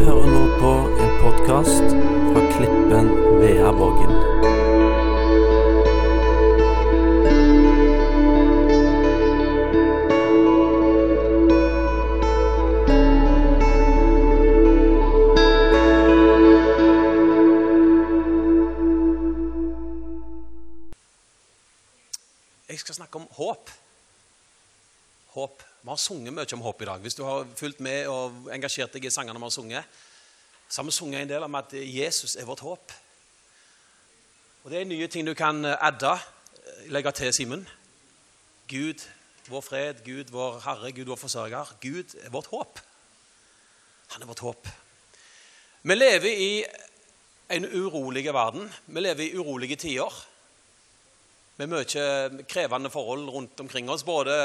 hører nå på en podkast fra Klippen Veaborgen. Jeg skal snakke om håp. Har sunget mye om håp i dag. Hvis du har fulgt med og engasjert deg i sangene vi har sunget, så har vi sunget en del om at Jesus er vårt håp. Og Det er nye ting du kan adde, legge til, Simen. Gud, vår fred, Gud, vår Herre, Gud, vår forsørger. Gud er vårt håp. Han er vårt håp. Vi lever i en urolig verden. Vi lever i urolige tider med mye krevende forhold rundt omkring oss, både,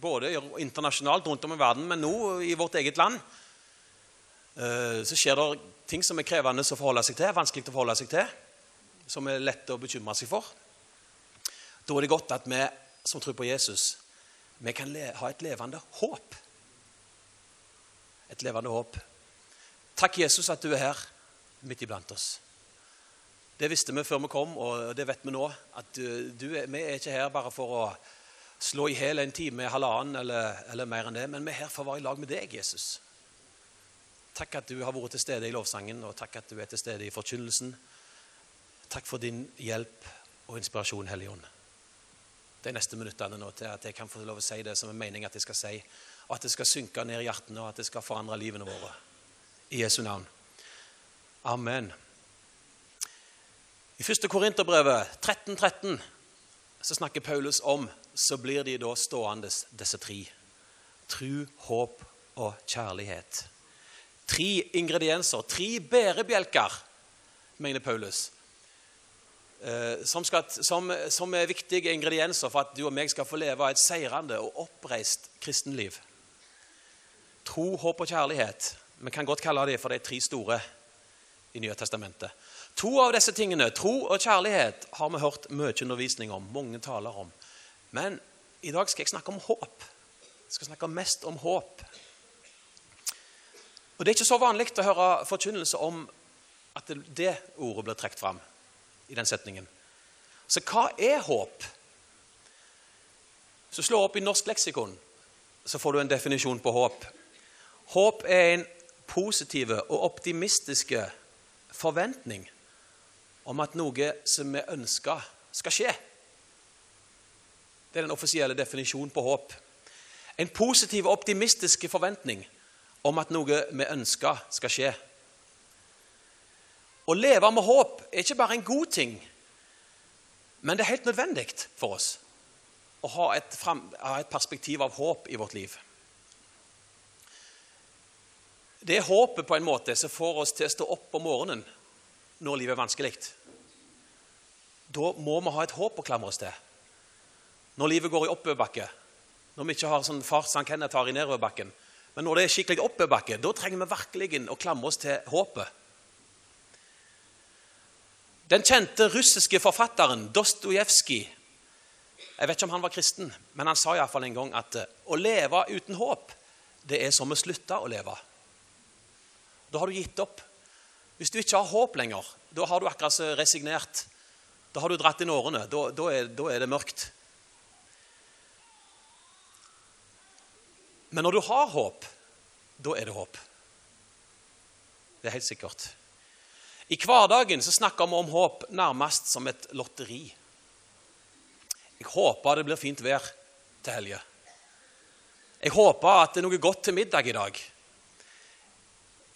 både, internasjonalt rundt om i verden, men nå i vårt eget land. Eh, så skjer det ting som er krevende å forholde seg til, vanskelig å forholde seg til, som er lett å bekymre seg for. Da er det godt at vi som tror på Jesus, vi kan ha et levende håp. Et levende håp. Takk, Jesus, at du er her midt iblant oss. Det visste vi før vi kom, og det vet vi nå. At du, du, vi er ikke her bare for å slå i hjel en time, halvannen eller, eller, mer enn det, men vi er her for å være i lag med deg, Jesus. Takk at du har vært til stede i lovsangen, og takk at du er til stede i forkynnelsen. Takk for din hjelp og inspirasjon, Hellige Ånd. De neste minuttene nå til at jeg kan få lov å si det som er meningen at jeg skal si, og at det skal synke ned i hjertene, og at det skal forandre livene våre. I Jesu navn. Amen. I 1. Korinterbrevet 13.13 13, så snakker Paulus om så blir de da stående, disse tre. Tru, håp og kjærlighet. Tre ingredienser, tre bærebjelker, mener Paulus, eh, som, skal, som, som, er viktige ingredienser for at du og meg skal få leve et seirende og oppreist kristenliv. Tro, håp og kjærlighet. Vi kan godt kalle det for de tre store i Nye testamentet. To av disse tingene, tro og kjærlighet, har vi hørt mye undervisning om. mange taler om. Men i dag skal jeg snakke om håp. Jeg skal snakke mest om håp. Og Det er ikke så vanlig å høre forkynnelse om at det, det ordet blir trukket fram i den setningen. Så hva er håp? Så slå opp i Norsk leksikon, så får du en definisjon på håp. Håp er en positive og optimistiske forventning om at noe som vi ønsker, skal skje. Det er den offisielle definisjonen på håp. En positiv og optimistisk forventning om at noe vi ønsker, skal skje. Å leve med håp er ikke bare en god ting, men det er helt nødvendig for oss å ha et, frem, ha et perspektiv av håp i vårt liv. Det er håpet på en måte som får oss til å stå opp om morgenen når livet er vanskelig. Da må vi ha et håp å klamre oss til. Når livet går i oppoverbakke, når vi ikke har sånn fart som Kenneth har i nedoverbakken. Men når det er skikkelig oppoverbakke, da trenger vi virkelig å klamre oss til håpet. Den kjente russiske forfatteren Dostojevskij Jeg vet ikke om han var kristen, men han sa iallfall en gang at å leve uten håp, det er som å slutte å leve. Da har du gitt opp. Hvis du ikke har håp lenger, da har du akkurat resignert. Da har du dratt inn årene. Da, da, er, da er det mørkt. Men når du har håp, da er det håp. Det er helt sikkert. I hverdagen så snakker vi om håp nærmest som et lotteri. Jeg håper det blir fint vær til helga. Jeg håper at det er noe godt til middag i dag.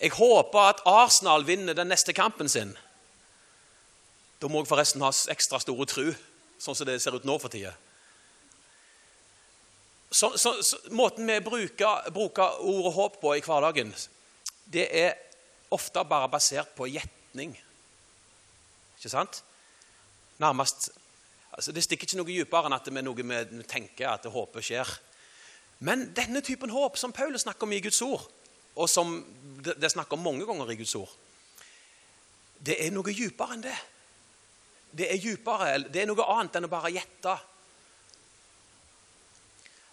Jeg håper at Arsenal vinner den neste kampen sin. Da må jeg forresten ha ekstra store tru, sånn som det ser ut nå for tida. Så, så, så, måten vi bruker, bruker ordet håp på i hverdagen, det er ofte bare basert på gjetning. Ikke sant? Nærmest altså Det stikker ikke noe dypere enn at det er noe vi tenker at håpet skjer. Men denne typen håp som Paulus snakker om i Guds ord, og som det er snakk om mange ganger i Guds ord, det er noe dypere enn det. Det er djupere, det er noe annet enn å bare gjette.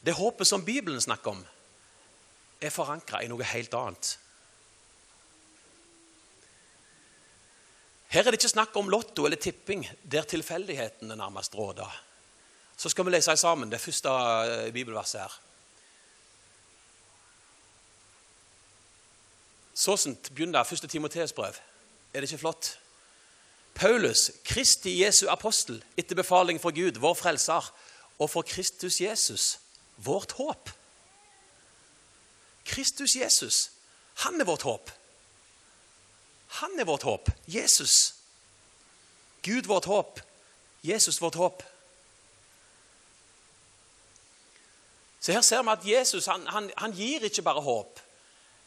Det håpet som Bibelen snakker om, er forankra i noe helt annet. Her er det ikke snakk om lotto eller tipping, der tilfeldighetene nærmest råder. Så skal vi lese sammen det første eh, bibelverset her. Såsent begynner første Timoteus brev. Er det ikke flott? Paulus, Kristi Jesu apostel, etter befaling fra Gud, vår frelser, og for Kristus Jesus, vårt håp. Kristus Jesus, han er vårt håp. Han er vårt håp. Jesus. Gud vårt håp. Jesus vårt håp. Så her ser vi at Jesus han, han, han gir ikke bare håp,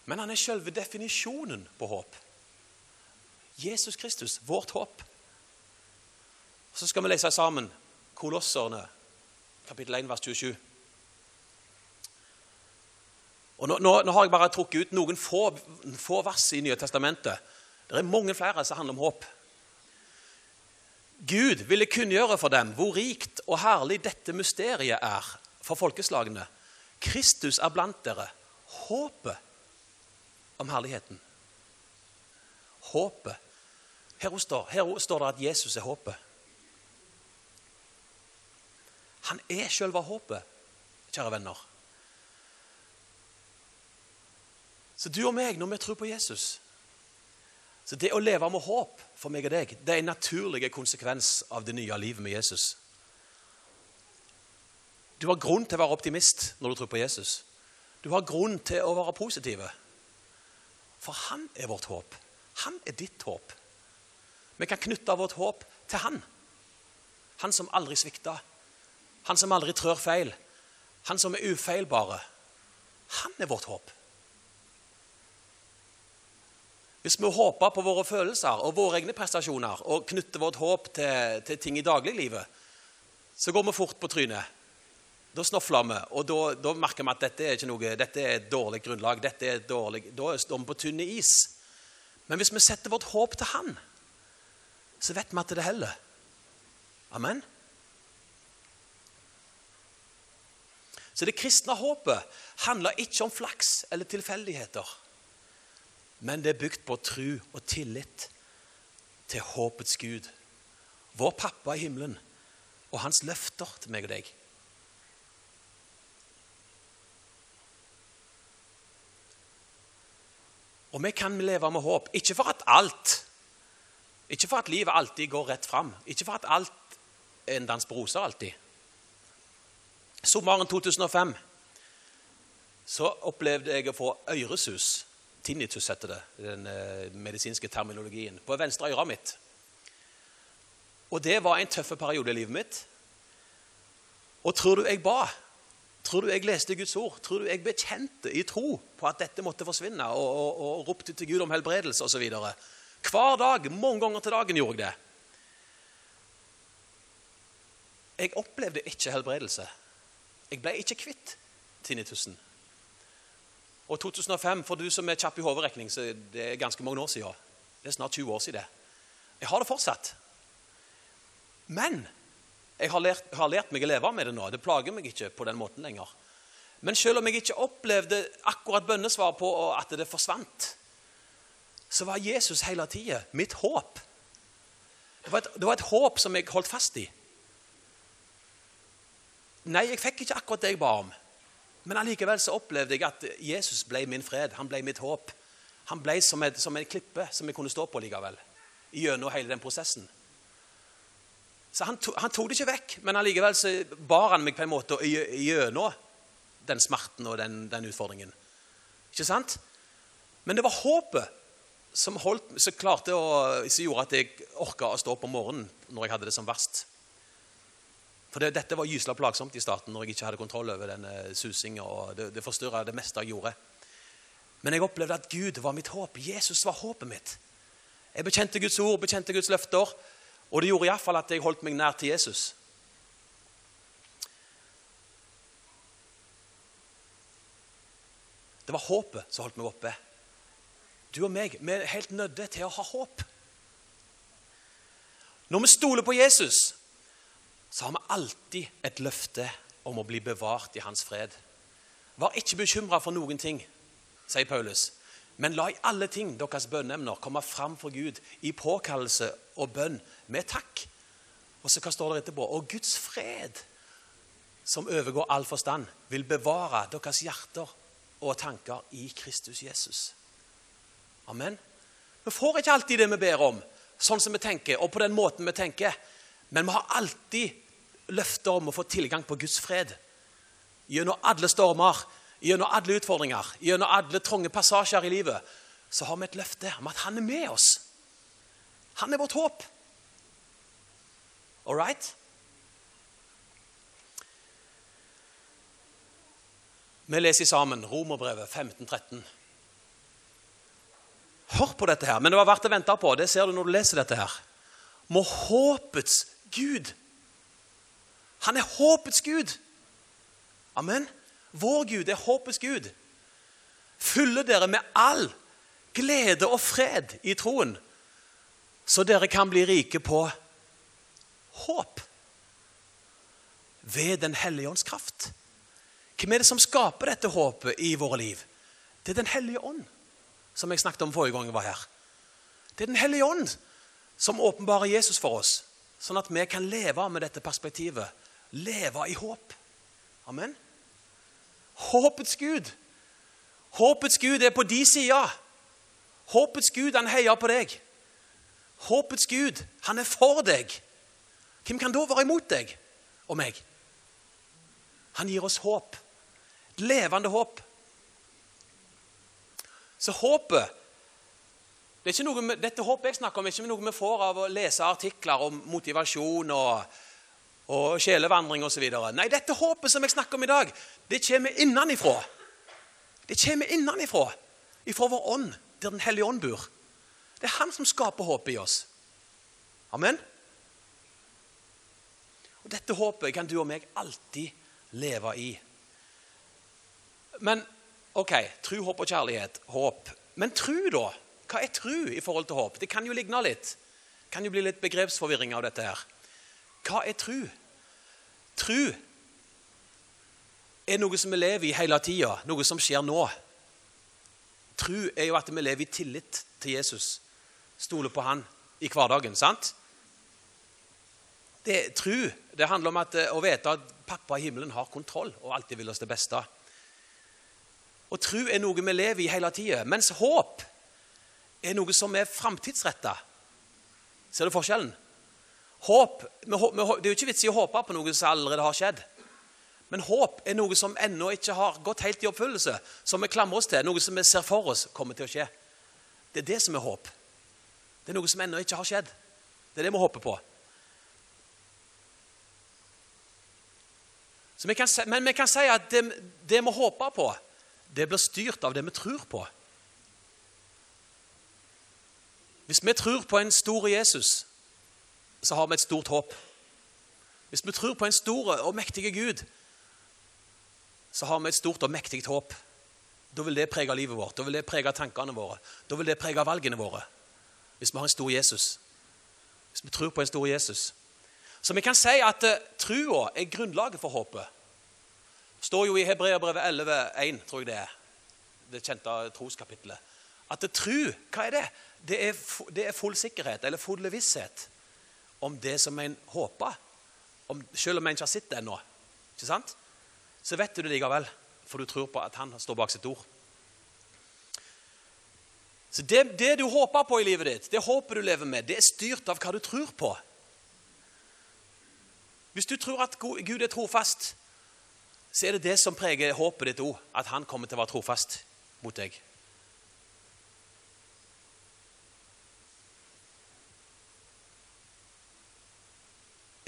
men han er selve definisjonen på håp. Jesus Kristus, vårt håp. Så skal vi lese sammen Kolosserne, kapittel 1, vers 27. Og nå, nå, nå, har jeg bare trukket ut noen få, få vers i Nye Testamentet. Det er mange flere som handler om håp. Gud ville kunngjøre for dem hvor rikt og herlig dette mysteriet er for folkeslagene. Kristus er blant dere. Håpet om herligheten. Håpet. Her står, her står det at Jesus er håpet. Han er selve håpet, kjære venner. Så du og meg, når vi tror på Jesus så Det å leve med håp for meg og deg det er en naturlig konsekvens av det nye livet med Jesus. Du har grunn til å være optimist når du tror på Jesus. Du har grunn til å være positiv. For han er vårt håp. Han er ditt håp. Vi kan knytte vårt håp til han. Han som aldri svikta. Han som aldri trør feil. Han som er ufeilbare. Han er vårt håp. Hvis vi håper på våre følelser og våre egne prestasjoner og knytter vårt håp til, til ting i dagliglivet, så går vi fort på trynet. Da snofler vi, og da, da, merker vi at dette er, noe, dette er et dårlig grunnlag. dette er dårlig, Da står vi på tynne is. Men hvis vi setter vårt håp til Han, så vet vi at det heller. Amen. Så det kristne håpet handler ikke om flaks eller tilfeldigheter men det er bygd på tro og tillit til håpets Gud. Vår pappa i himmelen og hans løfter til meg og deg. Og vi kan leve med håp, ikke for at alt Ikke for at livet alltid går rett fram, ikke for at alt er en dans på roser alltid. Sommeren 2005 så opplevde jeg å få øresus Tinnitus heter det, den eh, medisinske terminologien. På venstre øre mitt. Og det var en tøff periode i livet mitt. Og tror du jeg ba? Tror du jeg leste Guds ord? Tror du jeg bekjente i tro på at dette måtte forsvinne, og, og, og ropte til Gud om helbredelse osv.? Hver dag, mange ganger til dagen, gjorde jeg det. Jeg opplevde ikke helbredelse. Jeg ble ikke kvitt tinnitusen. Og 2005, for du som er kjapp i hoderegning, så det er ganske mange år siden. Det er snart 20 år siden. Jeg har det fortsatt. Men jeg har lært, har lært meg å leve med det nå. Det plager meg ikke på den måten lenger. Men selv om jeg ikke opplevde akkurat bønnesvar på at det forsvant, så var Jesus hele tida mitt håp. Det var, et, det var et håp som jeg holdt fast i. Nei, jeg fikk ikke akkurat det jeg ba om. Men allikevel så opplevde jeg at Jesus ble min fred. Han ble mitt håp. Han ble som, en klippe som jeg kunne stå på likevel. Gjennom hele den prosessen. Så han, to, han, tok det ikke vekk, men allikevel så bar han meg på en måte gjennom den smerten og den, den, utfordringen. Ikke sant? Men det var håpet som, holdt, som, å, som gjorde at jeg orka å stå opp om morgenen når jeg hadde det som verst. For det, Dette var gysla plagsomt i starten når jeg ikke hadde kontroll over denne susinga. og Det, det forstyrra det meste jeg gjorde. Men jeg opplevde at Gud var mitt håp. Jesus var håpet mitt. Jeg bekjente Guds ord, bekjente Guds løfter, og det gjorde iallfall at jeg holdt meg nær til Jesus. Det var håpet som holdt meg oppe. Du og meg vi er helt nødde til å ha håp. Når vi stoler på Jesus, så har vi alltid et løfte om å bli bevart i hans fred. Var ikke bekymra for noen ting, sier Paulus. Men la i alle ting deres bønneemner komme fram for Gud i påkallelse og bønn med takk. Og så hva står det etterpå? Og Guds fred, som overgår all forstand, vil bevare deres hjerter og tanker i Kristus Jesus. Amen. Vi får ikke alltid det vi ber om, sånn som vi tenker, og på den måten vi tenker. Men vi har alltid løfter om å få tilgang på Guds fred. Gjennom alle stormer, gjennom alle utfordringer, gjennom alle trange passasjer i livet, så har vi et løfte om at han er med oss. Han er vårt håp. All right? Vi leser sammen Romerbrevet 15-13. Hør på dette her. Men det var verdt å vente på. Det ser du når du leser dette her. Må håpets Gud Han er håpets Gud. Amen. Vår Gud er håpets Gud. Fylle dere med all glede og fred i troen, så dere kan bli rike på håp ved Den hellige ånds kraft. Hvem er det som skaper dette håpet i våre liv? Det er Den hellige ånd, som jeg snakket om forrige gang jeg var her. Det er Den hellige ånd som åpenbarer Jesus for oss, sånn at vi kan leve med dette perspektivet. Leve i håp. Amen. Håpets Gud. Håpets Gud er på de sida. Håpets Gud, han heier på deg. Håpets Gud, han er for deg. Hvem kan da være imot deg og meg? Han gir oss håp. Et levende håp. Så håpet det Dette håpet jeg snakker om, er ikke noe vi får av å lese artikler om motivasjon og, og sjelevandring osv. Nei, dette håpet som jeg snakker om i dag, det kommer innenifra. Det kommer innenifra, ifra vår ånd, der Den hellige ånd bor. Det er han som skaper håpet i oss. Amen. Og Dette håpet kan du og meg alltid leve i. Men ok, tru, håp og kjærlighet. Håp. Men tru, da? Hva er tru i forhold til håp? Det kan jo ligne litt. Det kan jo bli litt begrepsforvirring av dette her. Hva er tru? Tru er noe som vi lever i hele tida, noe som skjer nå. Tru er jo at vi lever i tillit til Jesus. Stoler på han i hverdagen. sant? Det Tru det handler om at, å vite at pappa i himmelen har kontroll og alltid vil oss det beste. Og tru er noe vi lever i hele tida, mens håp er noe som er framtidsretta. Ser du forskjellen? Håp, Det er jo ikke vits i å håpe på noe som allerede har skjedd. Men håp er noe som ennå ikke har gått helt i oppfyllelse, som vi klamrer oss til, noe som vi ser for oss kommer til å skje. Det er det som er håp. Det er noe som ennå ikke har skjedd. Det er det vi håper på. Vi kan, men vi kan si at det, det vi håper på, det blir styrt av det vi tror på. Hvis vi tror på en stor Jesus, så har vi et stort håp. Hvis vi tror på en stor og mektig Gud, så har vi et stort og mektig håp. Da vil det prege livet vårt, da vil det prege tankene våre, da vil det prege valgene våre. Hvis vi har en stor Jesus. Hvis vi tror på en stor Jesus. Så vi kan si at uh, trua er grunnlaget for håpet. Det står jo i Hebreabrevet 11,1, tror jeg det er, det kjente troskapitlet, at det tru, hva er det? Det er, det er full sikkerhet, eller full visshet, om det som en håper. Om, selv om en ikke har sett det ennå. Ikke sant? Så vet du det likevel, for du tror på at han står bak sitt ord. Så det, det, du håper på i livet ditt, det håpet du lever med, det er styrt av hva du tror på. Hvis du tror at Gud er trofast, så er det det som preger håpet ditt òg. At han kommer til å være trofast mot deg.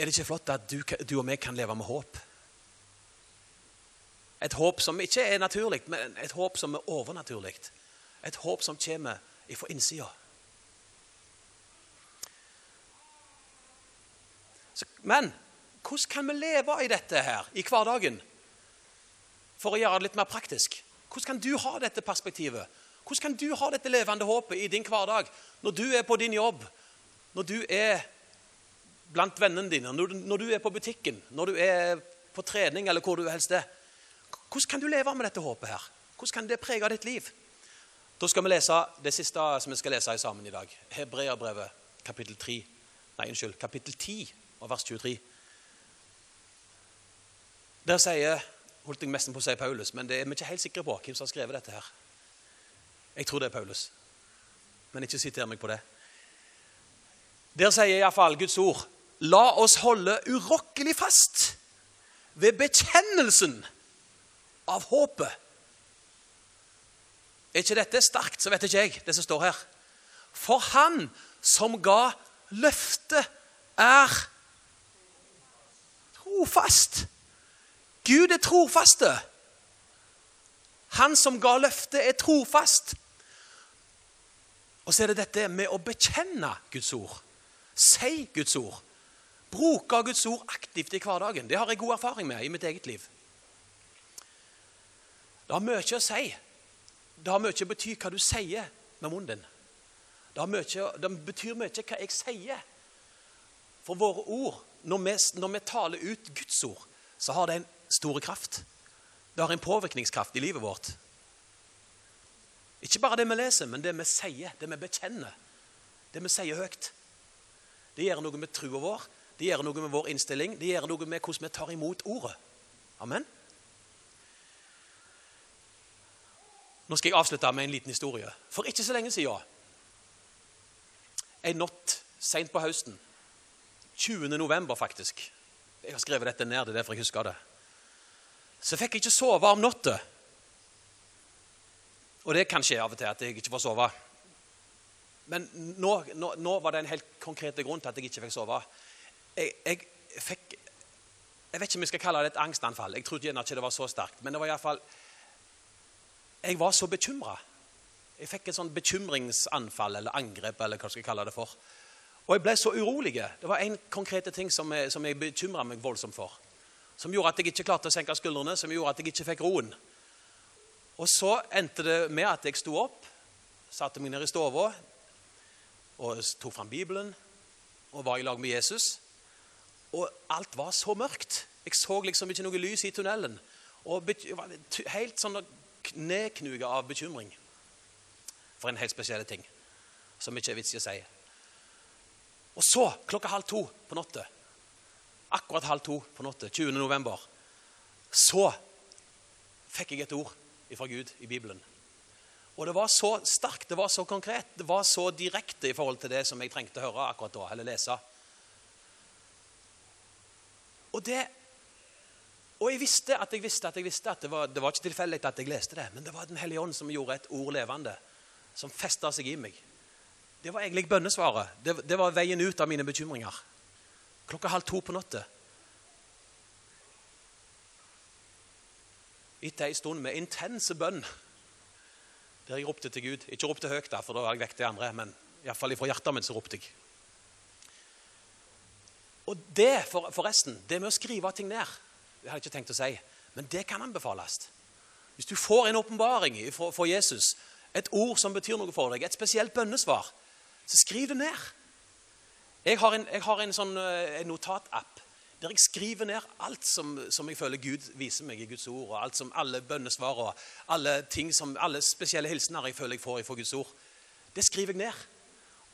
Er det ikke flott at du, du og vi kan leve med håp? Et håp som ikke er naturlig, men et håp som er overnaturlig. Et håp som kommer ifra innsida. Men hvordan kan vi leve i dette her i hverdagen? For å gjøre det litt mer praktisk. Hvordan kan du ha dette perspektivet? Hvordan kan du ha dette levende håpet i din hverdag når du er på din jobb, når du er blant vennene dine, når du, når du er på butikken, når du er på trening eller hvor du helst er? Hvordan kan du leve med dette håpet her? Hvordan kan det prege ditt liv? Da skal vi lese det siste som vi skal lese sammen i dag. Hebreabrevet, kapittel 3. Nei, unnskyld, kapittel 10 og vers 23. Der sier holdt jeg nesten på å si Paulus, men det er vi ikke helt sikre på hvem som har skrevet dette her. Jeg tror det er Paulus, men ikke siter meg på det. Der sier iallfall Guds ord La oss holde urokkelig fast ved bekjennelsen av håpet. Er ikke dette sterkt, så vet ikke jeg, det som står her. For han som ga løftet, er trofast. Gud er trofaste. Han som ga løftet, er trofast. Og så er det dette med å bekjenne Guds ord. Si Guds ord. Bruke Guds ord aktivt i hverdagen. Det har jeg god erfaring med i mitt eget liv. Det har mye å si. Det har mye å bety hva du sier med munnen din. Det, mye, det betyr mye hva jeg sier. For våre ord, når vi, når vi taler ut Guds ord, så har det en stor kraft. Det har en påvirkningskraft i livet vårt. Ikke bare det vi leser, men det vi sier, det vi bekjenner. Det vi sier høyt. Det gjør noe med trua vår, det gjør noe med vår innstilling, det gjør noe med hvordan vi tar imot ordet. Amen. Nå skal jeg avslutte med en liten historie. For ikke så lenge siden, en natt seint på høsten, 20. november faktisk Jeg har skrevet dette ned, det er derfor jeg husker det. Så fikk jeg ikke sove om natta. Og det kan skje av og til at jeg ikke får sove. Men nå, nå, nå var det en helt konkret grunn til at jeg ikke fikk sove. Jeg, jeg, fikk Jeg vet ikke om jeg skal kalle det et angstanfall. Jeg trodde gjerne ikke det var så sterkt. Men det var iallfall Jeg var så bekymra. Jeg fikk et sånn bekymringsanfall eller angrep eller hva skal jeg kalle det for. Og jeg ble så urolig. Det var én konkret ting som jeg, som jeg bekymra meg voldsomt for som gjorde at jeg ikke klarte å senke skuldrene, som gjorde at jeg ikke fikk roen. Og så endte det med at jeg sto opp, satte meg ned i stua og tok fram Bibelen og var i lag med Jesus. Og alt var så mørkt. Jeg så liksom ikke noe lys i tunnelen. Og helt sånn nedknuga av bekymring for en helt spesiell ting som ikke er vits i å si. Og så, klokka halv to på natta, akkurat halv to på natta 20. november, så fikk jeg et ord fra Gud i Bibelen. Og det var så sterkt, det var så konkret, det var så direkte i forhold til det som jeg trengte å høre akkurat da, eller lese. Og det og jeg visste at jeg visste at jeg visste at det var, det var ikke tilfeldig at jeg leste det, men det var Den hellige ånd som gjorde et ord levende, som festa seg i meg. Det var egentlig bønnesvaret. Det, det var veien ut av mine bekymringer klokka halv to på natta. Etter ei stund med intense bønn, der jeg ropte til Gud. Ikke ropte høyt, da, for da var jeg vekk de andre, men iallfall fra hjertet mitt så ropte jeg. Og det, for, forresten, det med å skrive ting ned Det hadde jeg ikke tenkt å si, men det kan anbefales. Hvis du får en åpenbaring fra Jesus, et ord som betyr noe for deg, et spesielt bønnesvar, så skriv det ned. Jeg har en, jeg har en sånn eh, en notatapp der jeg skriver ned alt som, som, jeg føler Gud viser meg i Guds ord, og alt som alle bønnesvar og alle, ting som, alle spesielle hilsener jeg føler jeg får fra Guds ord. Det skriver jeg ned.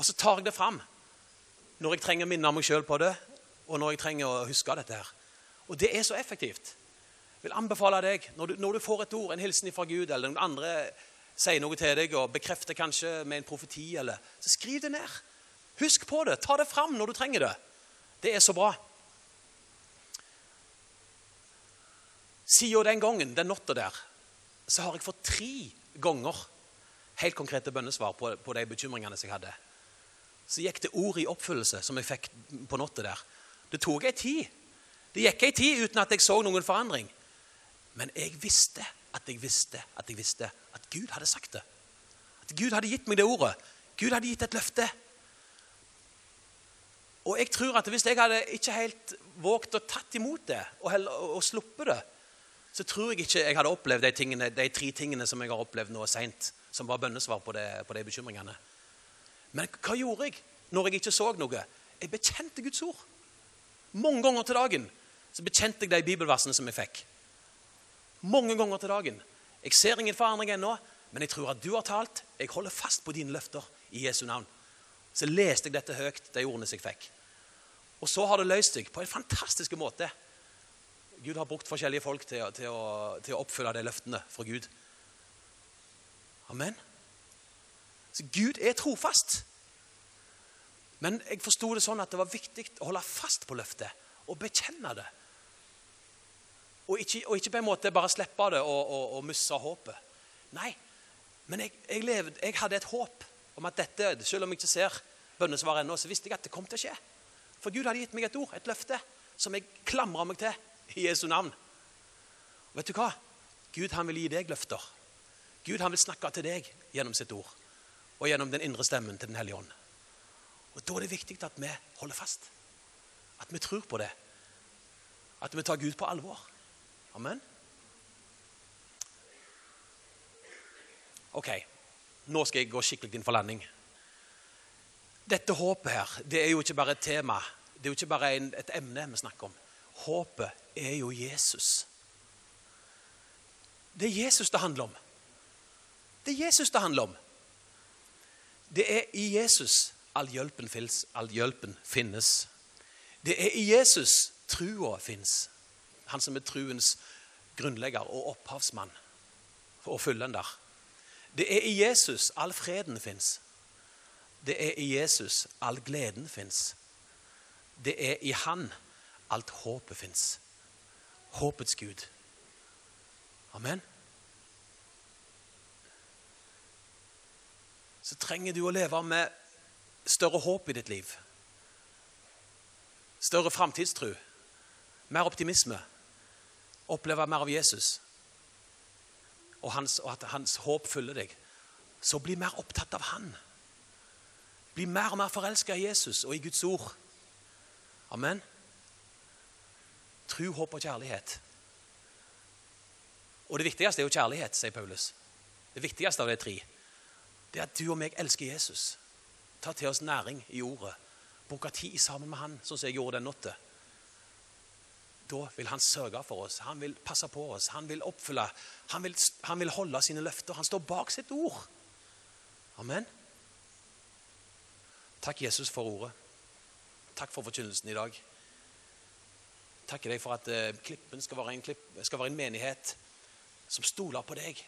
Og så tar jeg det fram når jeg trenger å minne meg sjøl på det, og når jeg trenger å huske dette her. Og det er så effektivt. Jeg vil anbefale deg, når du, når du får et ord, en hilsen fra Gud, eller noen andre sier noe til deg og bekrefter kanskje med en profeti, eller, så skriv det ned. Husk på det. Ta det fram når du trenger det. Det er så bra. Siden den gangen, den natta der, så har jeg fått tre ganger helt konkrete bønnesvar på, på de bekymringene som jeg hadde. Så gikk det ord i oppfyllelse som jeg fikk på natta der. Det tok ei tid. Det gikk ei tid uten at jeg så noen forandring. Men jeg visste at jeg visste at jeg visste at Gud hadde sagt det. At Gud hadde gitt meg det ordet. Gud hadde gitt et løfte. Og jeg tror at Hvis jeg hadde ikke helt våget å tatt imot det og, og sluppet det, så tror jeg ikke jeg hadde opplevd de, tingene, de tre tingene som jeg har opplevd nå seint, som var bønnesvar på, det, på de bekymringene. Men hva gjorde jeg når jeg ikke så noe? Jeg bekjente Guds ord. Mange ganger til dagen så bekjente jeg de bibelversene som jeg fikk. Mange ganger til dagen. Jeg ser ingen forandring ennå, Men jeg tror at du har talt. Jeg holder fast på dine løfter i Jesu navn. Så leste jeg dette høyt, de ordene som jeg fikk. Og så har det løst seg på en fantastisk måte. Gud har brukt forskjellige folk til, til, å, til å oppfylle de løftene fra Gud. Amen. Så Gud er trofast. Men jeg forsto det sånn at det var viktig å holde fast på løftet og bekjenne det. Og ikke, og ikke på en måte bare slippe det og, og, og miste håpet. Nei, men jeg, jeg, levde, jeg hadde et håp om at dette, selv om jeg ikke ser bønnesvaret ennå, så visste jeg at det kom til å skje. For Gud hadde gitt meg et ord, et løfte, som jeg klamra meg til i Jesu navn. Og vet du hva? Gud han vil gi deg løfter. Gud han vil snakke til deg gjennom sitt ord og gjennom den indre stemmen til Den hellige ånd. Og Da er det viktig at vi holder fast. At vi tror på det. At vi tar Gud på alvor. Amen. Ok, nå skal jeg gå skikkelig inn for landing. Dette håpet her, det er jo ikke bare et tema. Det er jo ikke bare en, et emne vi snakker om. Håpet er jo Jesus. Det er Jesus det handler om. Det er Jesus det handler om. Det er i Jesus all hjelpen finnes. All hjelpen finnes. Det er i Jesus trua fins. Han som er truens grunnlegger og opphavsmann og fullender. Det er i Jesus all freden fins. Det er i Jesus all gleden fins. Det er i Han alt håpet fins. Håpets Gud. Amen. Så trenger du å leve med større håp i ditt liv. Større framtidstro. Mer optimisme. Oppleve mer av Jesus. Og, hans, og at hans håp følger deg. Så bli mer opptatt av han. Bli mer og mer forelska i Jesus og i Guds ord. Amen. Tru, håp og kjærlighet. Og det viktigste er jo kjærlighet, sier Paulus. Det viktigste av de tre det er at du og meg elsker Jesus. Ta til oss næring i ordet. Bruke tid sammen med han, sånn som jeg gjorde den natta. Da vil han sørge for oss, han vil passe på oss, han vil oppfylle, han vil, han vil holde sine løfter. Han står bak sitt ord. Amen. Takk, Jesus, for ordet. Takk for forkynnelsen i dag. Takker deg for at eh, Klippen skal være, en klipp, skal være en menighet som stoler på deg.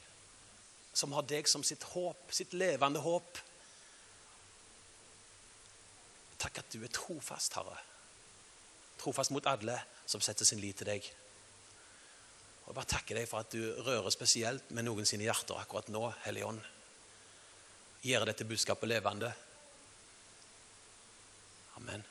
Som har deg som sitt håp, sitt levende håp. Takk at du er trofast, Herre. Trofast mot alle som setter sin lit til deg. Og bare takker deg for at du rører spesielt med noen sine hjerter akkurat nå, Hellige Ånd. Gjør dette budskapet levende. Amen.